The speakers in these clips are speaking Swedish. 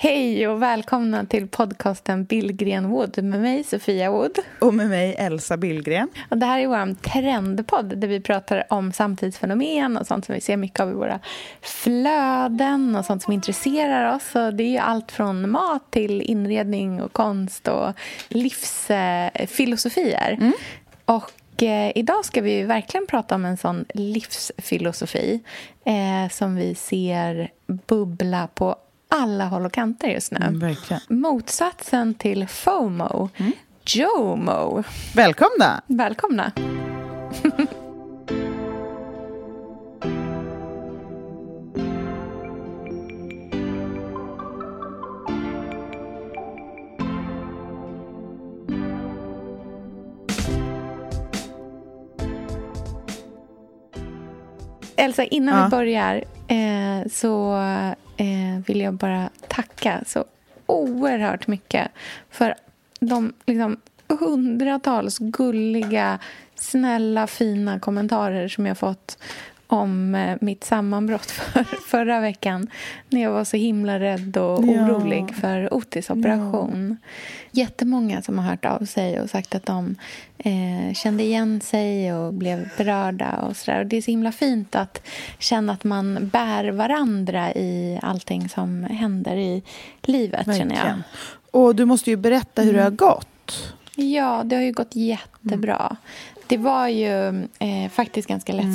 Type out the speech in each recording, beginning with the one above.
Hej och välkomna till podcasten Billgren Wood med mig Sofia Wood. Och med mig Elsa Billgren. Och det här är vår trendpodd där vi pratar om samtidsfenomen och sånt som vi ser mycket av i våra flöden och sånt som intresserar oss. Och det är allt från mat till inredning och konst och livsfilosofier. Mm. Och eh, idag ska vi verkligen prata om en sån livsfilosofi eh, som vi ser bubbla på alla håll och kanter just nu. Mm, Motsatsen till FOMO, mm. JOMO. Välkomna! Välkomna. Elsa, innan ja. vi börjar eh, så eh, vill jag bara tacka så oerhört mycket för de liksom, hundratals gulliga, snälla, fina kommentarer som jag fått om eh, mitt sammanbrott för, förra veckan när jag var så himla rädd och ja. orolig för Otis operation. Ja. Jättemånga som har hört av sig och sagt att de eh, kände igen sig och blev berörda. och, så där. och Det är så himla fint att känna att man bär varandra i allting som händer i livet. Verkligen. känner jag. Och Du måste ju berätta hur mm. det har gått. Ja, det har ju gått jättebra. Mm. Det var ju eh, faktiskt ganska mm.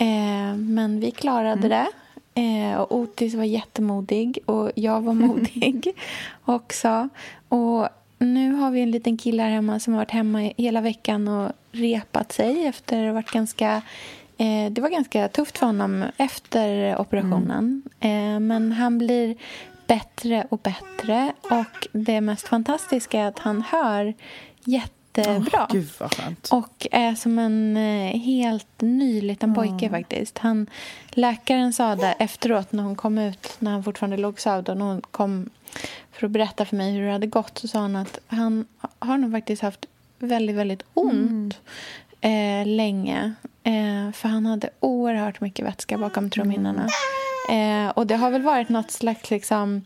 Eh, men vi klarade mm. det. Eh, och Otis var jättemodig och jag var modig också. Och nu har vi en liten kille här hemma som har varit hemma hela veckan och repat sig efter att varit ganska eh, det var ganska tufft för honom efter operationen. Mm. Eh, men han blir bättre och bättre. Och det mest fantastiska är att han hör jätte jättebra. Oh, Gud vad skönt. Och är som en eh, helt ny liten pojke oh. faktiskt. Han, läkaren sa det efteråt när hon kom ut, när han fortfarande låg sövd och när hon kom för att berätta för mig hur det hade gått så sa han att han har nog faktiskt haft väldigt, väldigt ont mm. eh, länge. Eh, för han hade oerhört mycket vätska bakom trumhinnorna. Mm. Eh, och det har väl varit något slags liksom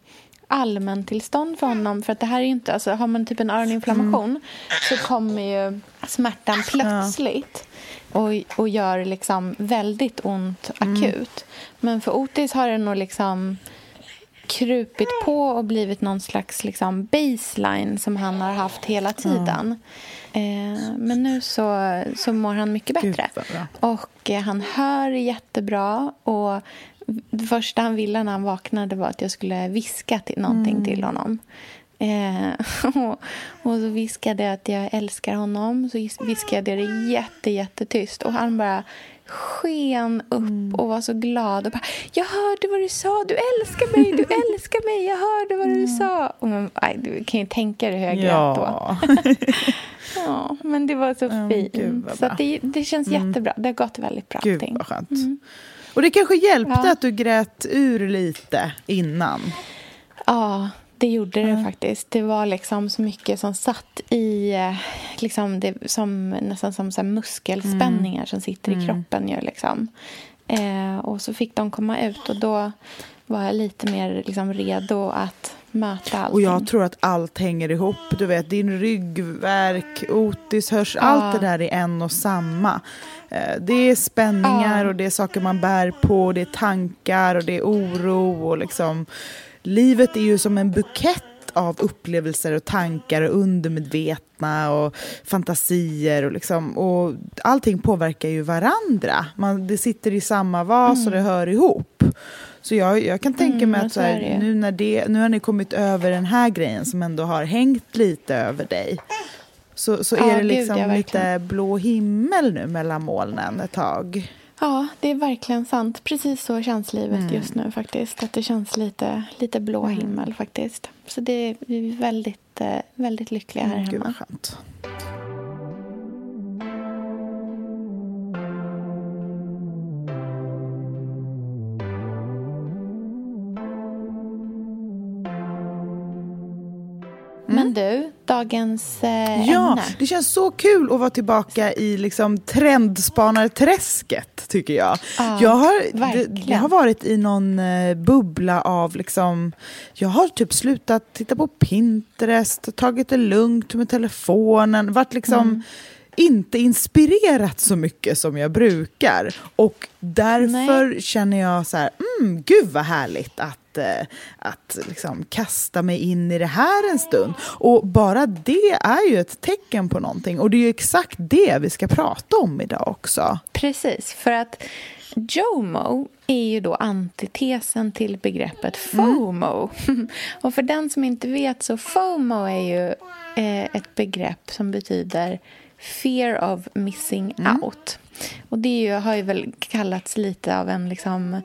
allmäntillstånd för honom. För att det här är inte, alltså, har man typ en öroninflammation mm. så kommer ju smärtan plötsligt och, och gör liksom väldigt ont mm. akut. Mm. Men för Otis har det nog liksom krupit på och blivit någon slags liksom baseline som han har haft hela tiden. Mm. Eh, men nu så, så mår han mycket bättre. Och eh, han hör jättebra. Och det första han ville när han vaknade var att jag skulle viska till någonting mm. till honom. Eh, och, och, så viskade jag att jag älskar honom. Så viskade jag det jätte, jättetyst. Och han bara sken upp mm. och var så glad. Och bara, jag hörde vad du sa. Du älskar mig, du älskar mig. Jag hörde vad du sa. Och man, aj, du kan ju tänka dig hur jag grät då. ja, men det var så fint. Mm, så det, det känns mm. jättebra. Det har gått väldigt bra. Gud, vad skönt. Mm. Och det kanske hjälpte ja. att du grät ur lite innan? Ja, det gjorde det mm. faktiskt. Det var liksom så mycket som satt i... Eh, liksom det, som, nästan som så muskelspänningar mm. som sitter i mm. kroppen. Ju, liksom. Eh, och så fick de komma ut och då var jag lite mer liksom, redo att möta allting. Och jag tror att allt hänger ihop. Du vet, din ryggverk, Otis hörs, ja. allt det där är en och samma. Eh, det är spänningar ja. och det är saker man bär på, det är tankar och det är oro och liksom livet är ju som en bukett av upplevelser och tankar och undermedvetna och fantasier och liksom och allting påverkar ju varandra. Man, det sitter i samma vas mm. och det hör ihop. Så jag, jag kan tänka Mm, mig att så här, nu, när det, nu har ni kommit över den här grejen som ändå har hängt lite över dig. Så, så Ja, är det gud, liksom verkligen. lite blå himmel nu mellan molnen ett tag. Ja, det är verkligen sant. Precis så känns livet Mm. just nu faktiskt. Att det känns lite, lite blå himmel faktiskt. Så det är vi är väldigt, eh, väldigt lyckliga här Mm, Gud hemma. vad skönt. Men du, dagens eh, Ja, ämne. det känns så kul att vara tillbaka i liksom trendspanarträsket tycker jag. Ja, jag har, det, jag har varit i någon eh, bubbla av liksom, jag har typ slutat titta på Pinterest, tagit det lugnt med telefonen, varit liksom Mm. Inte inspirerat så mycket som jag brukar. Och därför känner jag så här, mm, gud vad härligt att, eh, att liksom kasta mig in i det här en stund. Och bara det är ju ett tecken på någonting. Och det är ju exakt det vi ska prata om idag också. Precis, för att JOMO är ju då antitesen till begreppet FOMO. Och för den som inte vet så FOMO är ju eh, ett begrepp som betyder fear of missing out. Och det ju, har ju väl kallats lite av en liksom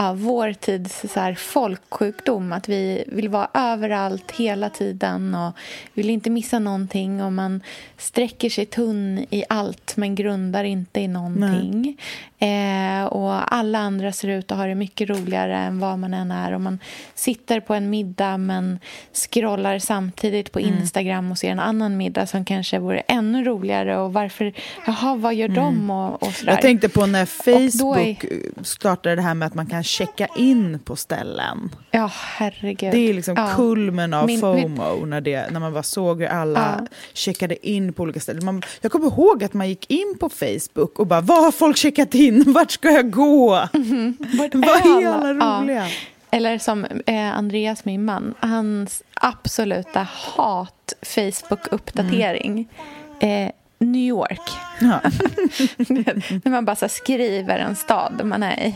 ja, vår tids så här, folksjukdom. Att vi vill vara överallt hela tiden och vill inte missa någonting. Och man sträcker sig tunn i allt men grundar inte i någonting. Eh, och alla andra ser ut att ha det mycket roligare än vad man än är. Och man sitter på en middag men scrollar samtidigt på Instagram och ser en annan middag som kanske vore ännu roligare. Och varför, jaha, vad gör de? Och, och. Jag tänkte på när Facebook startade det här med att man kan checka in på ställen. Ja, herregud. Det är liksom ja. kulmen av Min- FOMO när, det, när man bara såg hur alla Ja. checkade in på olika ställen. Man, jag kommer ihåg att man gick in på Facebook och bara vad har folk checkat in? Vart ska jag gå? Vart Vad är alla? alla Ja. roliga? Eller som eh, Andreas, min man, hans absoluta hat Facebook-uppdatering. Eh, New York. Ja. När man bara så skriver en stad man är i.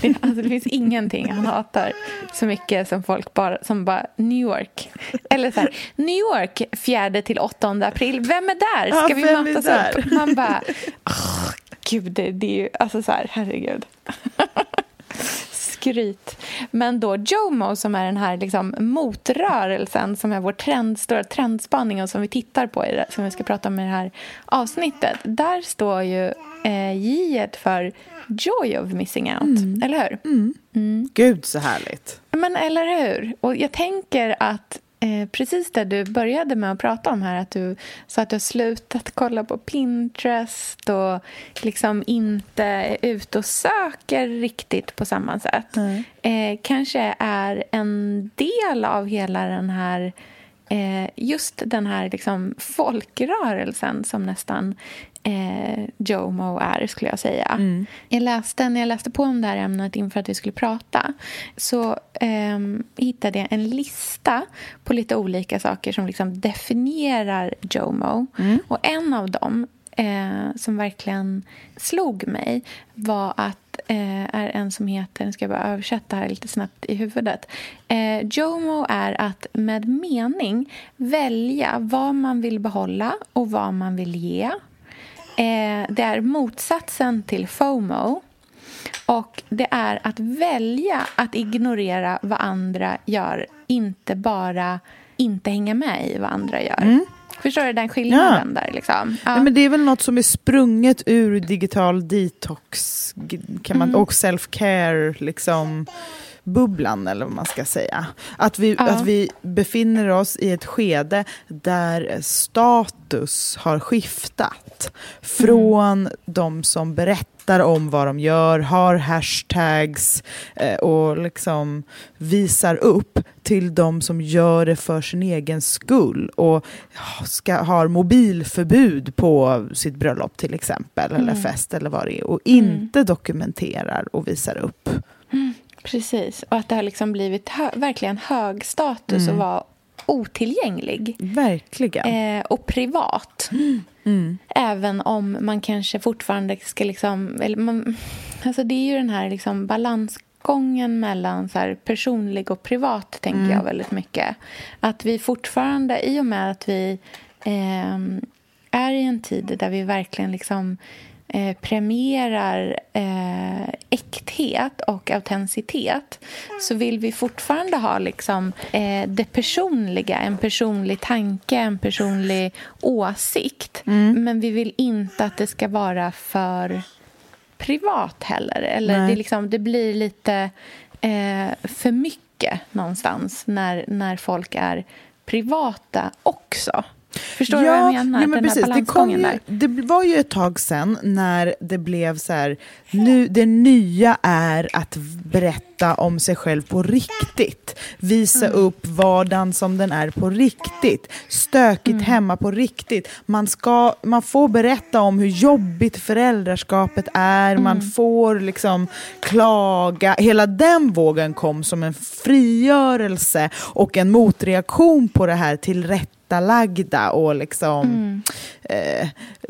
Det, alltså, det finns ingenting han hatar så mycket som folk bara, som bara New York. Eller så här, New York 4 till 8 april. Vem är där? Ska Ja, vi mötas upp? Man bara, åh, gud, det, det är ju, alltså så här, herregud. Skryt. Men då JOMO som är den här liksom motrörelsen som är vår trend, stora trendspaning och som vi tittar på i det, som vi ska prata om i det här avsnittet. Där står ju eh, J för Joy of missing out, eller hur? Gud så härligt. Men eller hur? Och jag tänker att eh, precis det du började med att prata om här, att du sa att du har slutat kolla på Pinterest och liksom inte är ute och söker riktigt på samma sätt. Eh, kanske är en del av hela den här eh, just den här liksom folkrörelsen som nästan eh, JOMO är, skulle jag säga. Jag läste, när jag läste på om det här ämnet inför att vi skulle prata så ehm, hittade jag en lista på lite olika saker som liksom definierar JOMO. Och en av dem eh, som verkligen slog mig var att eh, är en som heter, nu ska jag bara översätta här lite snabbt i huvudet. Eh, JOMO är att med mening välja vad man vill behålla och vad man vill ge. Eh, det är motsatsen till FOMO. Och det är att välja att ignorera vad andra gör, inte bara inte hänga med i vad andra gör. Mm. Förstår du den skillnaden där? Liksom? Ja. Nej, men det är väl något som är sprunget ur digital detox kan man, och self-care liksom, bubblan eller vad man ska säga. Att vi, Ja. att vi befinner oss i ett skede där status har skiftat. Från de som berättar om vad de gör, har hashtags eh, och liksom visar upp till de som gör det för sin egen skull och ska, har mobilförbud på sitt bröllop till exempel, eller fest eller vad det är och inte dokumenterar och visar upp. Precis, och att det har liksom blivit hö- verkligen hög status att vara otillgänglig Verkligen. eh, och privat. Även om man kanske fortfarande ska... liksom... Eller man, alltså det är ju den här liksom balansgången mellan så personlig och privat, tänker Mm. jag väldigt mycket. Att vi fortfarande, i och med att vi ehm, är i en tid där vi verkligen liksom eh, premierar eh, äkthet och autenticitet så vill vi fortfarande ha liksom, eh, det personliga, en personlig tanke, en personlig åsikt. Men vi vill inte att det ska vara för privat heller. Eller Nej. det, liksom, det blir lite eh, för mycket någonstans när, när folk är privata också. Förstår du vad jag menar? Ja, men precis. Det, kom ju, det var ju ett tag sen när det blev så här, nu, det nya är att berätta om sig själv på riktigt. Visa Mm. upp vardagen som den är på riktigt. Stökigt Mm. hemma på riktigt. Man, ska, man får berätta om hur jobbigt föräldraskapet är, Mm. man får liksom klaga. Hela den vågen kom som en frigörelse och en motreaktion på det här tillrättalagda och liksom Mm. eh,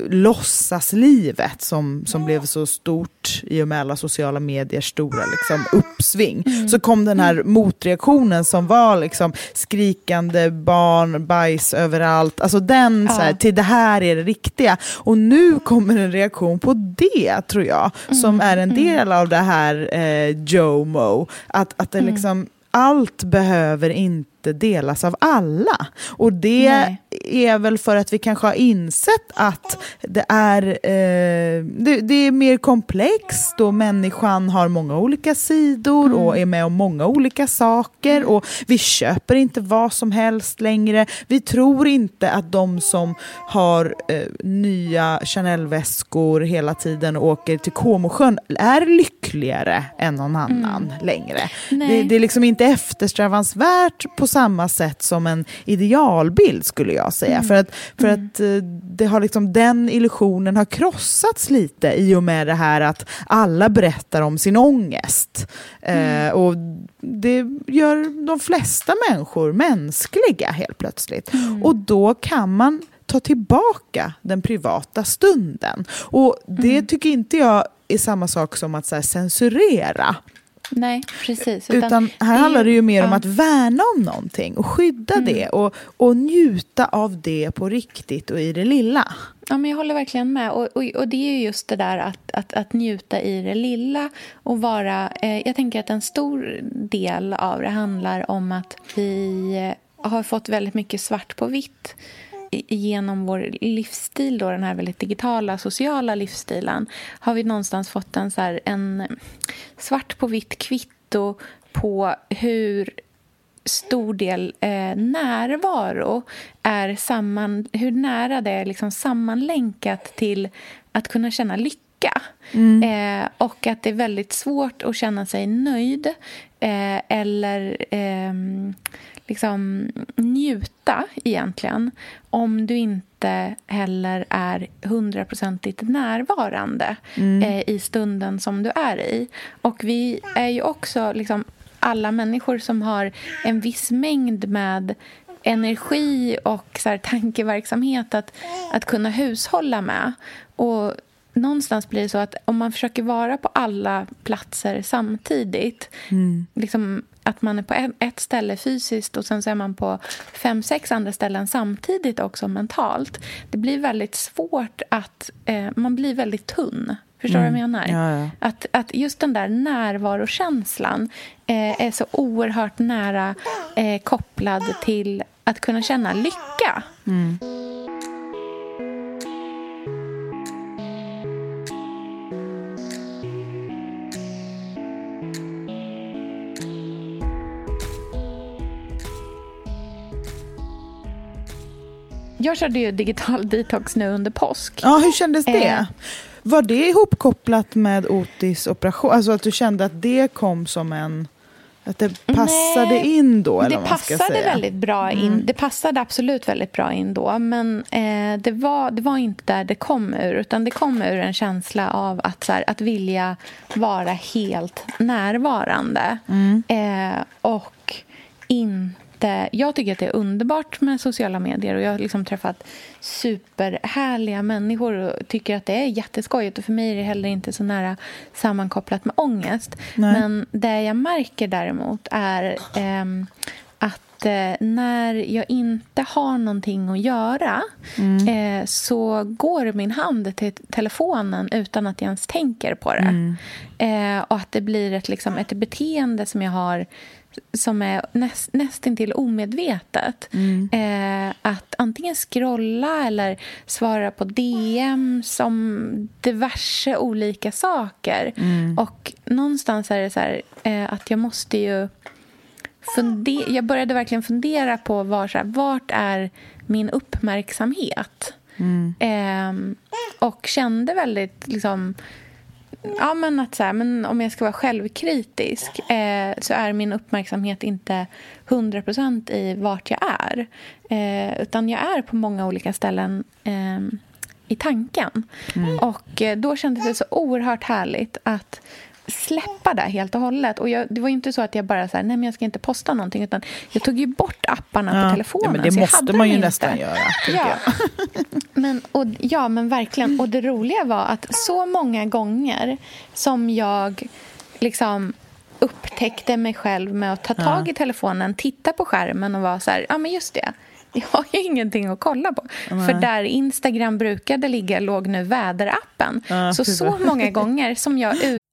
låtsaslivet som, som blev så stort i och med alla sociala mediers stora liksom, uppsving. Mm. Så kom den här motreaktionen som var liksom, skrikande barn, bajs överallt. Alltså den, Ja. så här, till det här är det riktiga. Och nu kommer en reaktion på det, tror jag, Mm. som är en del av det här eh, JOMO. Att, att det Mm. liksom, allt behöver inte delas av alla. Och det Nej. är väl för att vi kanske har insett att det är, eh, det, det är mer komplext och människan har många olika sidor och är med om många olika saker och vi köper inte vad som helst längre. Vi tror inte att de som har eh, nya Chanel-väskor hela tiden och åker till Comosjön är lyckligare än någon annan längre. Nej. Det, det är liksom inte eftersträvansvärt på samma sätt som en idealbild skulle jag säga. För att, för att eh, det har liksom, den illusionen har krossats lite i och med det här att alla berättar om sin ångest. Eh, och det gör de flesta människor mänskliga helt plötsligt. Och då kan man ta tillbaka den privata stunden. Och det tycker inte jag är samma sak som att så censurera. Nej, precis. Utan det här är handlar det ju mer om ja. att värna om någonting och skydda Mm. det och, och njuta av det på riktigt och i det lilla. Ja, men jag håller verkligen med. Och, och, och det är ju just det där att, att, att njuta i det lilla och vara... Eh, jag tänker att en stor del av det handlar om att vi har fått väldigt mycket svart på vitt genom vår livsstil, då, den här väldigt digitala, sociala livsstilen har vi någonstans fått en, så här, en svart på vitt kvitto på hur stor del eh, närvaro är samman, hur nära det är liksom sammanlänkat till att kunna känna lycka. Eh, och att det är väldigt svårt att känna sig nöjd eh, eller ehm, liksom njuta egentligen om du inte heller är hundraprocentigt närvarande eh, i stunden som du är i. Och vi är ju också liksom alla människor som har en viss mängd med energi och så här, tankeverksamhet att, att kunna hushålla med. Och någonstans blir det så att om man försöker vara på alla platser samtidigt liksom att man är på ett ställe fysiskt och sen så är man på fem, sex andra ställen samtidigt också mentalt. Det blir väldigt svårt att... Eh, man blir väldigt tunn. Förstår du vad jag menar? Ja, ja. Att, att just den där närvarokänslan eh, är så oerhört nära eh, kopplad till att kunna känna lycka. Jag körde ju digital detox nu under påsk. Ja, hur kändes det? Eh. Var det ihopkopplat med Otis operation? Alltså att du kände att det kom som en... Att det passade Nej, in då? Eller det man passade säga. väldigt bra in. Det passade absolut väldigt bra in då. Men eh, det, var, det var inte där det kom ur. Utan det kom ur en känsla av att, så här, att vilja vara helt närvarande. Eh, och inte. Jag tycker att det är underbart med sociala medier och jag har liksom träffat superhärliga människor och tycker att det är jätteskojigt. Och för mig är det heller inte så nära sammankopplat med ångest. Nej. Men det jag märker däremot är ehm, att eh, när jag inte har någonting att göra eh, så går min hand till telefonen utan att jag ens tänker på det. Eh, och att det blir ett, liksom, ett beteende som jag har som är näst, nästintill omedvetet. Eh, att antingen scrolla eller svara på DM som diverse olika saker. Och någonstans är det så här, eh, att jag måste ju funde- jag började verkligen fundera på var, så här, vart är min uppmärksamhet? Ehm, och kände väldigt liksom, ja, men att så här, men om jag ska vara självkritisk eh, så är min uppmärksamhet inte 100% i vart jag är. Eh, utan jag är på många olika ställen eh, i tanken. Och eh, då kändes det så oerhört härligt att släppa det helt och hållet. Och jag, det var inte så att jag bara så här, nej men jag ska inte posta någonting. Utan jag tog ju bort apparna på telefonen. Ja, men det måste man ju inte. nästan göra. Ja. Men, och, ja, men verkligen. Och det roliga var att så många gånger som jag liksom upptäckte mig själv med att ta tag i telefonen, titta på skärmen och vara så här, ja men just det. Jag har ju ingenting att kolla på. För där Instagram brukade ligga låg nu väderappen. Ja, så så många gånger som jag...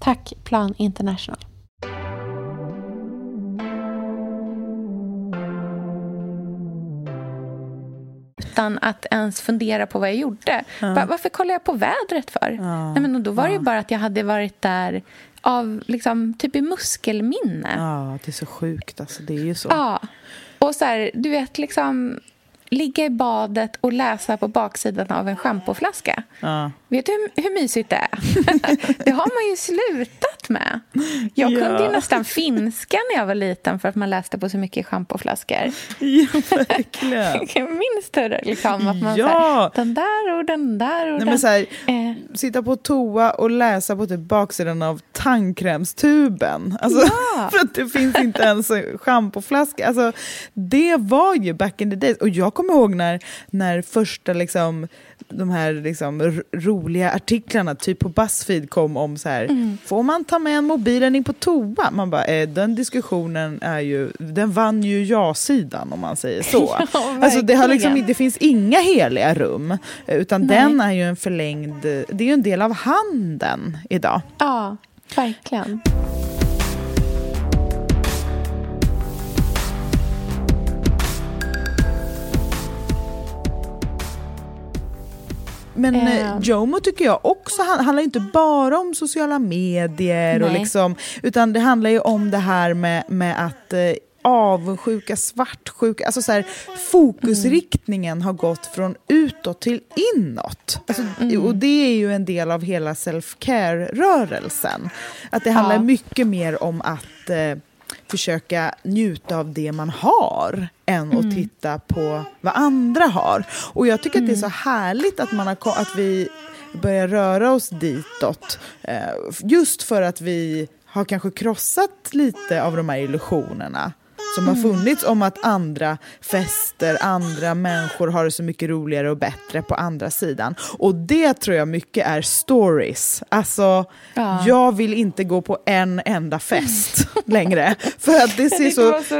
Tack Plan International. Utan att ens fundera på vad jag gjorde. Va- Varför kollar jag på vädret för? Nej, men då var det ju bara att jag hade varit där av liksom, typ i muskelminne. Ja, det är så sjukt. Alltså, det är ju så. Ja. Och så här, du vet, liksom ligga i badet och läsa på baksidan av en schampoflaska. Ja. Vet du hur, hur mysigt det är? det har man ju slutat med. Jag Ja. kunde ju nästan finska när jag var liten för att man läste på så mycket schampoflaskor. ja, verkligen. Jag minns det liksom, att man Ja. här, den där och den där och Nej, den. men så här, Eh, sitta på toa och läsa på typ baksidan av tandkrämstuben. Alltså, Ja. för att det finns inte ens en schampoflaska. Alltså, det var ju back in the days. Och jag kommer ihåg när, när första liksom, de här liksom, roliga artiklarna, typ på Buzzfeed, kom om så här, Mm. får man ta med mobilen in på toa? Man bara, eh, den diskussionen är ju, den vann ju ja-sidan om man säger så. Ja, alltså, det, har liksom, det finns inga heliga rum, eh, utan Nej. den är ju en förlängd, det är ju en del av handen idag. ja, verkligen. Men eh, Ehm. Jomo tycker jag också han, handlar inte bara om sociala medier, och liksom, utan det handlar ju om det här med, med att eh, avundsjuka, svartsjuka, alltså så här, fokusriktningen har gått från utåt till inåt. Alltså, Och det är ju en del av hela self-care-rörelsen. Att det handlar Ja. mycket mer om att eh, försöka njuta av det man har än att titta på vad andra har. Och jag tycker att det är så härligt att, man har, att vi börja röra oss ditåt. Eh, just för att vi har kanske krossat lite av de här illusionerna som har funnits om att andra fester, andra människor har det så mycket roligare och bättre på andra sidan. Och det tror jag mycket är stories. Alltså, Ja. jag vill inte gå på en enda fest längre. För att det ser så... det så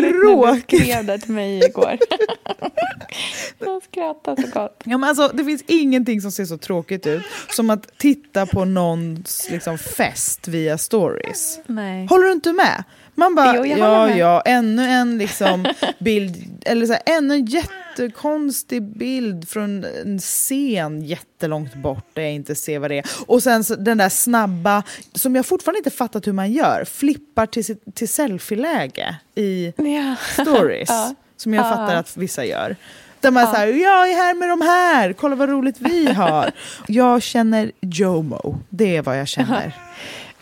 du tråkigt. skrev det till mig igår. jag skrattade så gott. Ja, men alltså, det finns ingenting som ser så tråkigt ut som att titta på någons liksom, fest via stories. Nej. Håller du inte med? Man bara, Jo, ja, med. ja, ännu en liksom bild, eller så här, ännu en jättekonstig bild från en scen jättelångt bort där jag inte ser vad det är. Och sen så, den där snabba, som jag fortfarande inte fattat hur man gör, flippar till, sitt- till selfie-läge i Ja. stories. Ja. Som jag Ja. fattar att vissa gör. Där man säger jag är här med de här, kolla vad roligt vi har. jag känner JOMO, det är vad jag känner.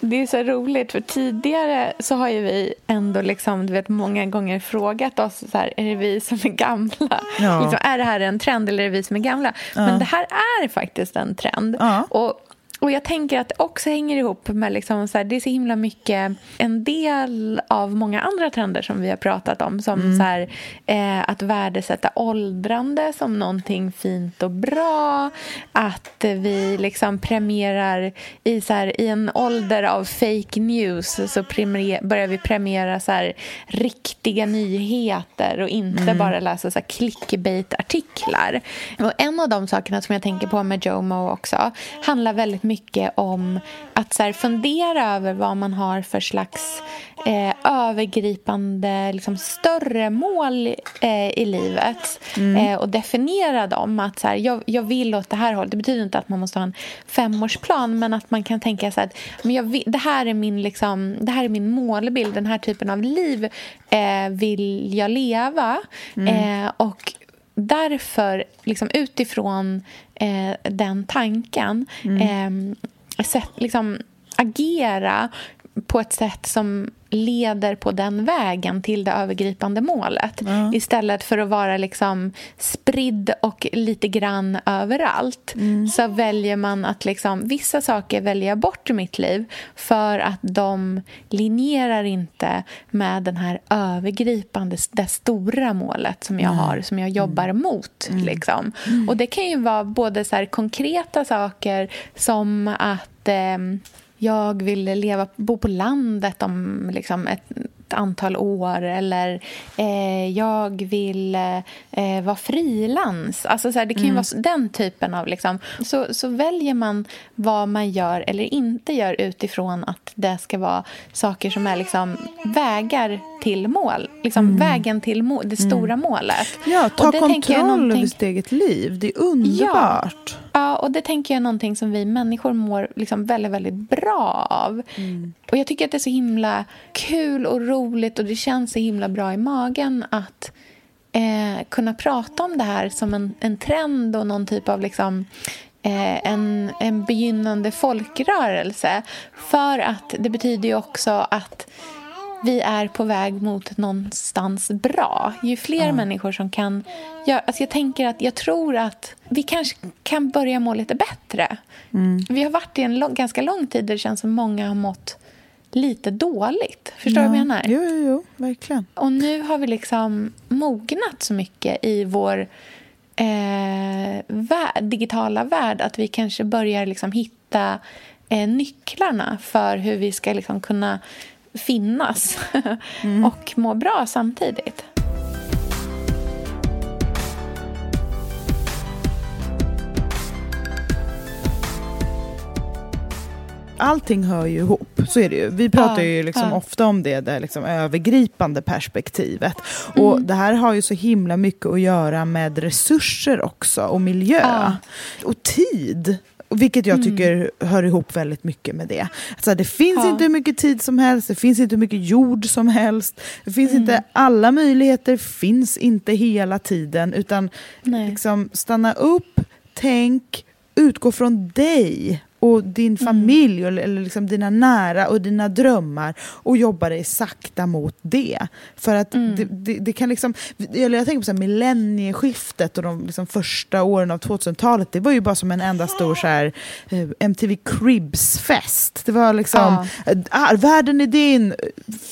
Det är så roligt, för tidigare så har ju vi ändå liksom, du vet, många gånger frågat oss så här, är det vi som är gamla? Ja. Liksom, är det här en trend eller är det vi som är gamla? Men det här är faktiskt en trend. Ja. Och, och jag tänker att det också hänger ihop med liksom så här, det är så himla mycket en del av många andra trender som vi har pratat om som Mm. så här, eh, att värdesätta åldrande som någonting fint och bra att vi liksom premierar i, så här, i en ålder av fake news så premier, börjar vi premiera så här, riktiga nyheter och inte bara läsa så här, clickbait-artiklar. Och en av de sakerna som jag tänker på med Jomo också handlar väldigt mycket om att så här, fundera över vad man har för slags eh, övergripande, liksom, större mål eh, i livet eh, och definiera dem. Att så här, jag, jag vill åt det här hållet. Det betyder inte att man måste ha en femårsplan men att man kan tänka så här, att men jag vill, det, här är min, liksom, det här är min målbild. Den här typen av liv eh, vill jag leva. Eh, och därför, liksom, utifrån eh, den tanken eh, sätt, liksom, agera på ett sätt som leder på den vägen till det övergripande målet. Istället för att vara liksom spridd och lite grann överallt så väljer man att liksom, vissa saker väljer jag bort i mitt liv för att de linjerar inte med den här övergripande, det stora målet som jag har, som jag jobbar mot. Liksom. Och det kan ju vara både så konkreta saker som att ehm, jag vill leva, bo på landet om liksom ett, ett antal år eller eh, jag vill eh, vara frilans. Alltså så här, det kan ju vara så- den typen av... Liksom, så, så väljer man vad man gör eller inte gör utifrån att det ska vara saker som är liksom vägar till mål. Liksom vägen till må- det stora målet. Ja, ta kontroll över någonting- sitt eget liv. Det är underbart. Ja, och det tänker jag är någonting som vi människor mår liksom väldigt, väldigt bra av. Och jag tycker att det är så himla kul och roligt och det känns så himla bra i magen att eh, kunna prata om det här som en, en trend och någon typ av liksom eh, en, en begynnande folkrörelse. För att det betyder ju också att vi är på väg mot någonstans bra. Ju fler människor som kan... Jag, alltså jag tänker att jag tror att vi kanske kan börja må lite bättre. Vi har varit i en lång, ganska lång tid där det känns som många har mått lite dåligt. Förstår du vad jag menar? Jo, jo, jo, verkligen. Och nu har vi liksom mognat så mycket i vår eh, värld, digitala värld att vi kanske börjar liksom hitta eh, nycklarna för hur vi ska liksom kunna finnas och må bra samtidigt. Allting hör ju ihop, så är det ju. Vi pratar Ja, ju liksom ja. ofta om det, det liksom övergripande perspektivet. Och Mm. det här har ju så himla mycket att göra med resurser också, och miljö. Ja. Och tid. Vilket jag tycker hör ihop väldigt mycket med det. Alltså, det finns Ja. inte hur mycket tid som helst, det finns inte hur mycket jord som helst. Det finns inte alla möjligheter, finns inte hela tiden. Utan Nej. liksom stanna upp, tänk, utgå från dig och din familj eller, eller liksom dina nära och dina drömmar och jobba dig sakta mot det. För att det, det, det kan liksom, eller jag tänker på så här, millennieskiftet och de liksom första åren av 2000-talet, det var ju bara som en enda stor så här, eh, MTV Cribs-fest. Det var liksom, ah, världen är din,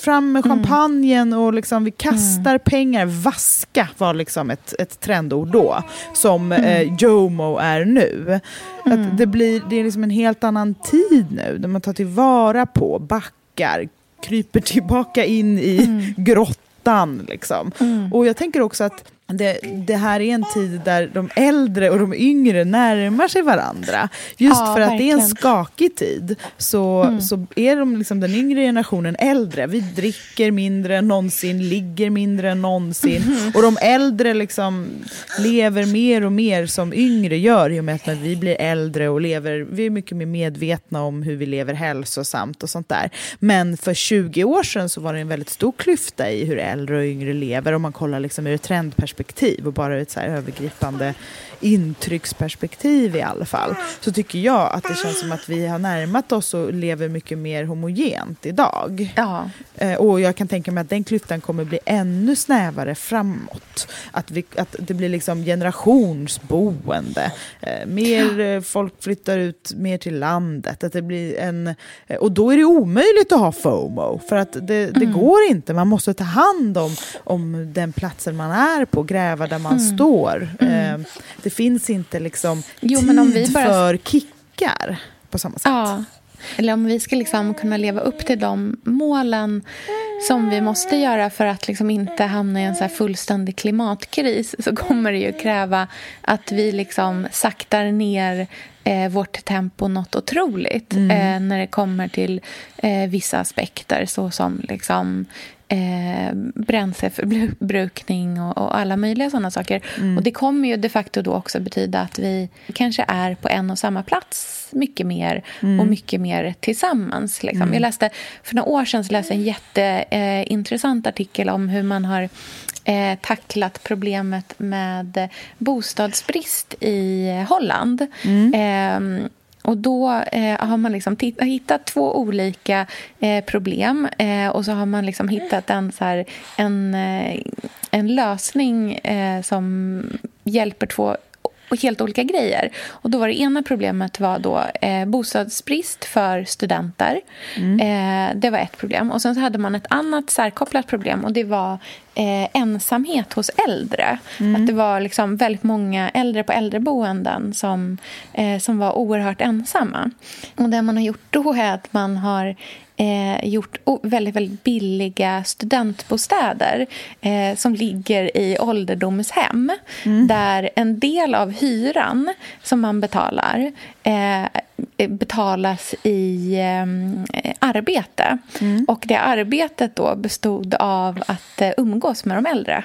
fram med champagnen och liksom, vi kastar pengar. Vaska var liksom ett, ett trendord då, som eh, Jomo är nu. Att det, blir, det är liksom en helt annan tid nu, där man tar tillvara på, backar, kryper tillbaka in i grottan. Liksom. Och jag tänker också att det, det här är en tid där de äldre och de yngre närmar sig varandra. Just Ja, för att det är en verkligen. skakig tid så, så är de liksom den yngre generationen äldre. Vi dricker mindre än någonsin, ligger mindre än någonsin. Och de äldre liksom lever mer och mer som yngre gör i och med att när vi blir äldre och lever, vi är mycket mer medvetna om hur vi lever hälsosamt och sånt där. Men för 20 år sedan så var det en väldigt stor klyfta i hur äldre och yngre lever om man kollar liksom ur ett trendperspektiv och bara ur ett så här övergripande intrycksperspektiv i alla fall. Så tycker jag att det känns som att vi har närmat oss och lever mycket mer homogent idag. Ja. Eh, och jag kan tänka mig att den klyftan kommer bli ännu snävare framåt. Att, vi, att det blir liksom generationsboende. Eh, mer eh, folk flyttar ut mer till landet. Att det blir en, och då är det omöjligt att ha FOMO. För att det, det går inte. Man måste ta hand om, om den platsen man är på. Gräva där man står. Eh, det finns inte liksom Jo, tid men om vi bara- för kickar på samma sätt. Ja. Eller om vi ska liksom kunna leva upp till de målen som vi måste göra för att liksom inte hamna i en så här fullständig klimatkris så kommer det ju kräva att vi liksom saktar ner eh, vårt tempo något otroligt eh, när det kommer till eh, vissa aspekter såsom liksom, eh, bränsleförbrukning och, och alla möjliga sådana saker. Och Det kommer ju de facto då också betyda att vi kanske är på en och samma plats mycket mer och mycket mer tillsammans. Liksom. Jag läste, för några år sedan läste jag en jätteintressant artikel om hur man har eh, tacklat problemet med bostadsbrist i Holland. Ehm, och då eh, har man liksom hittat två olika eh, problem eh, och så har man liksom hittat en, så här, en, eh, en lösning eh, som hjälper två o- helt olika grejer. Och då var det ena problemet var då eh, bostadsbrist för studenter. Eh, det var ett problem. Och sen så hade man ett annat särkopplat problem och det var eh, ensamhet hos äldre. Att det var liksom väldigt många äldre på äldreboenden som, eh, som var oerhört ensamma. Och det man har gjort då är att man har eh, gjort väldigt, väldigt billiga studentbostäder eh, som ligger i ålderdomshem där en del av hyran som man betalar eh, betalas i eh, arbete. Och det arbetet då bestod av att eh, umgås med de äldre.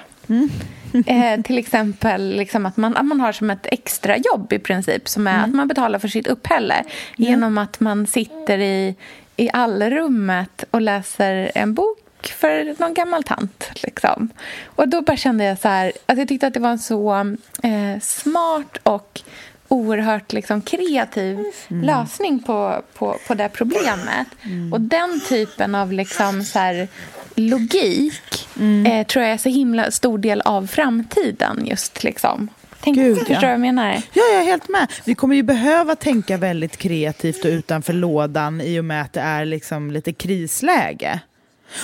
Eh, till exempel liksom att, man, att man har som ett extra jobb i princip som är att man betalar för sitt uppehälle. Genom att man sitter i, i allrummet och läser en bok för någon gammal tant. Liksom. Och då bara kände jag så här, att jag tyckte att det var en så eh, smart och oerhört liksom, kreativ lösning på, på, på det problemet. Och den typen av liksom, så här, logik eh, tror jag är så himla stor del av framtiden. just liksom. Tänk, Gud, förstår ja. du vad jag menar? Ja, jag är helt med. Vi kommer ju behöva tänka väldigt kreativt och utanför lådan i och med att det är liksom lite krisläge.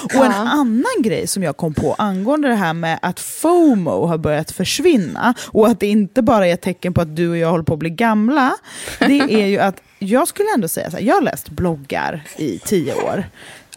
Och en Ja. annan grej som jag kom på angående det här med att FOMO har börjat försvinna och att det inte bara är ett tecken på att du och jag håller på att bli gamla. Det är ju att jag skulle ändå säga så här, jag har läst bloggar i tio år.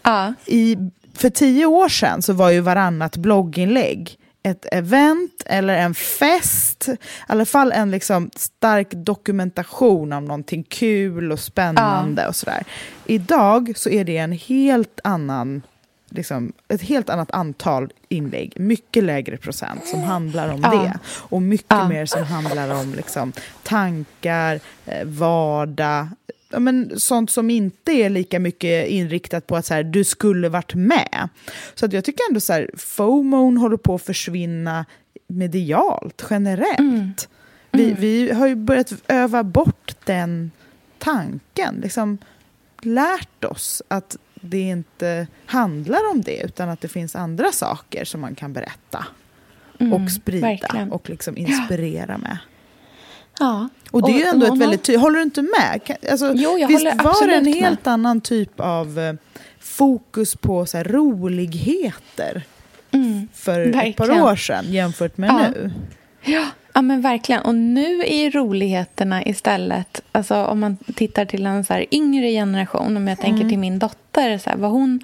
Ja. I, för tio år sedan så var ju varannat blogginlägg ett event eller en fest, i alla fall en liksom stark dokumentation av någonting kul och spännande och sådär. Idag så är det en helt annan Liksom, ett helt annat antal inlägg, mycket lägre procent som handlar om Ja. det. Och mycket Ja. mer som handlar om liksom, tankar, eh, vardag, ja, men sånt som inte är lika mycket inriktat på att så här, du skulle varit med. Så att jag tycker ändå så här, FOMO håller på att försvinna medialt, generellt. Vi, vi har ju börjat öva bort den tanken. Liksom lärt oss att det inte handlar om det utan att det finns andra saker som man kan berätta och sprida Mm, verkligen. och liksom inspirera med. Ja. Och det är ju ändå ett väldigt ty- Håller du inte med? Alltså, Jo, jag visst håller var det en absolut med. helt annan typ av eh, fokus på så här, roligheter Mm, för ett par verkligen. år sedan jämfört med Ja. nu? Ja, ja, men verkligen. Och nu är roligheterna istället... Alltså om man tittar till en så yngre generation, om jag tänker till min dotter, så här, vad, hon,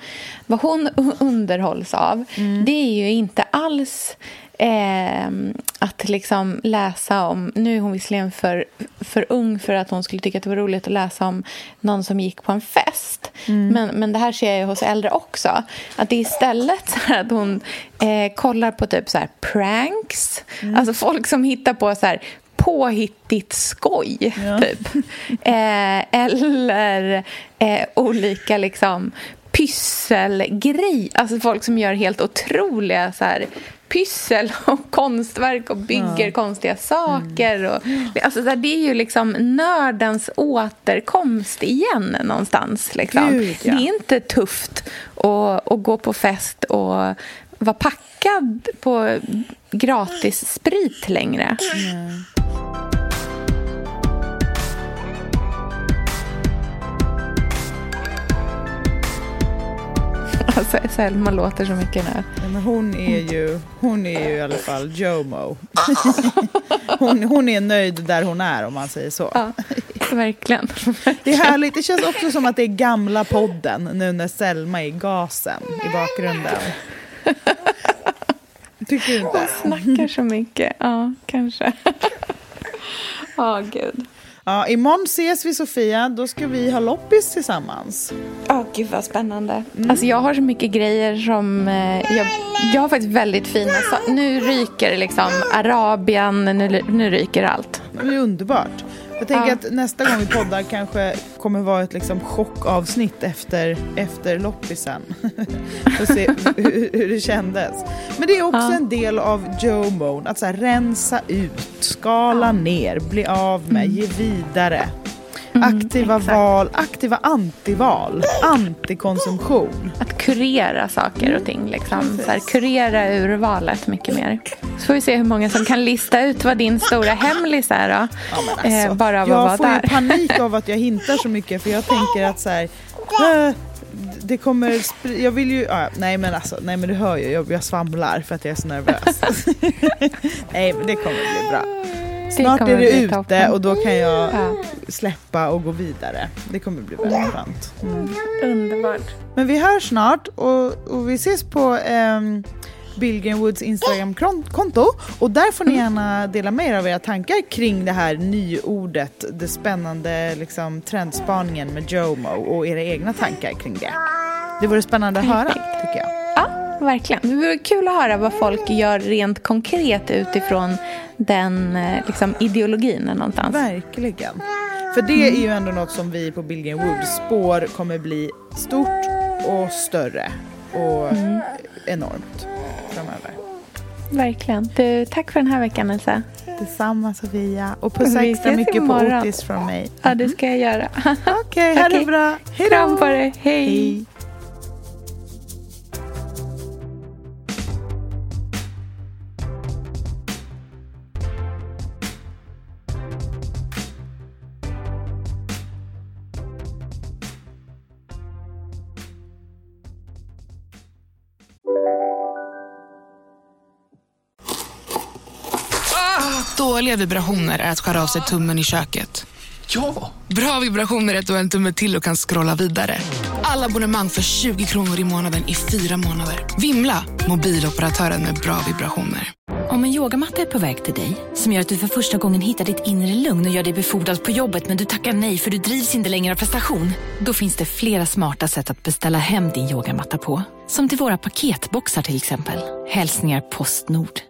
vad hon underhålls av, det är ju inte alls eh, att liksom läsa om... Nu är hon visserligen för, för ung för att hon skulle tycka att det var roligt att läsa om någon som gick på en fest. Men, men det här ser jag hos äldre också. Att det är istället så att hon eh, kollar på typ så här pranks. Alltså folk som hittar på så här påhittigt skoj, typ. Eh, eller eh, olika liksom pysselgrej. Alltså folk som gör helt otroliga så här, pyssel och konstverk och bygger konstiga saker. Och, alltså, det är ju liksom nördens återkomst igen någonstans. Liksom. Gud, ja. Det är inte tufft att, att gå på fest och vara packad på gratis sprit längre. Alltså, Selma låter så mycket nu. Men hon är ju, hon är ju i alla fall Jomo. hon, hon är nöjd där hon är om man säger så. Ja, verkligen. Det är härligt. Det känns också som att det är gamla podden nu när Selma är i gasen i bakgrunden. Tycker du inte? Snackar så mycket. Ja, kanske. Ja, gud. Ja, imorgon ses vi Sofia. Då ska vi ha loppis tillsammans. Ja, gud vad spännande. Alltså jag har så mycket grejer som... Eh, jag, jag har faktiskt väldigt fina... So nu ryker liksom Arabien, nu, nu ryker allt. Det är underbart. Jag tänker Ja. att nästa gång vi poddar kanske kommer vara ett liksom chockavsnitt efter, efter loppisen. För att se hur, hur det kändes. Men det är också Ja. en del av Joe Mode, att så här, rensa ut, skala ner, bli av med, ge vidare. aktiva exakt. val, aktiva antival, antikonsumtion. Att kurera saker och ting. Liksom. Så här, kurera urvalet mycket mer. Så får vi se hur många som kan lista ut vad din stora hemlis är då. eh, bara av att jag vara får ju där. panik av att jag hintar så mycket för jag tänker att så här, "Äh, det kommer jag vill ju, ja, nej men alltså, nej men du hör ju, jag, jag svamlar för att jag är så nervös. nej men det kommer bli bra. Snart är det ute toppen. och då kan jag Ja. släppa och gå vidare. Det kommer bli väldigt skönt. Mm. Underbart. Men vi hörs snart och, och vi ses på um, Billgren Woods Instagram-konto och där får ni gärna dela med er av era tankar kring det här nyordet, det spännande liksom, trendspaningen med Jomo och era egna tankar kring det. Det vore spännande att höra, tycker jag. Verkligen. Det vore kul att höra vad folk gör rent konkret utifrån den eh, liksom, ideologin någonstans. Verkligen. För det är ju ändå något som vi på Billgren Woods spår kommer bli stort och större och enormt framöver. Verkligen. Du, tack för den här veckan, Elsa. Detsamma Sofia. Och pussa extra mycket på imorgon. Otis från mig. Ja, det ska jag göra. Okej, ha det Okej. bra. Hej då. Kram på dig. Hej. Hej. Dåliga vibrationer är att skära av sig tummen i köket. Ja! Bra vibrationer är att du har en tumme till och kan scrolla vidare. Alla abonnemang för 20 kronor i månaden i fyra månader. Vimla! Mobiloperatören med bra vibrationer. Om en yogamatta är på väg till dig, som gör att du för första gången hittar ditt inre lugn och gör dig befordrad på jobbet men du tackar nej för du drivs inte längre av prestation. Då finns det flera smarta sätt att beställa hem din yogamatta på. Som till våra paketboxar till exempel. Hälsningar Postnord.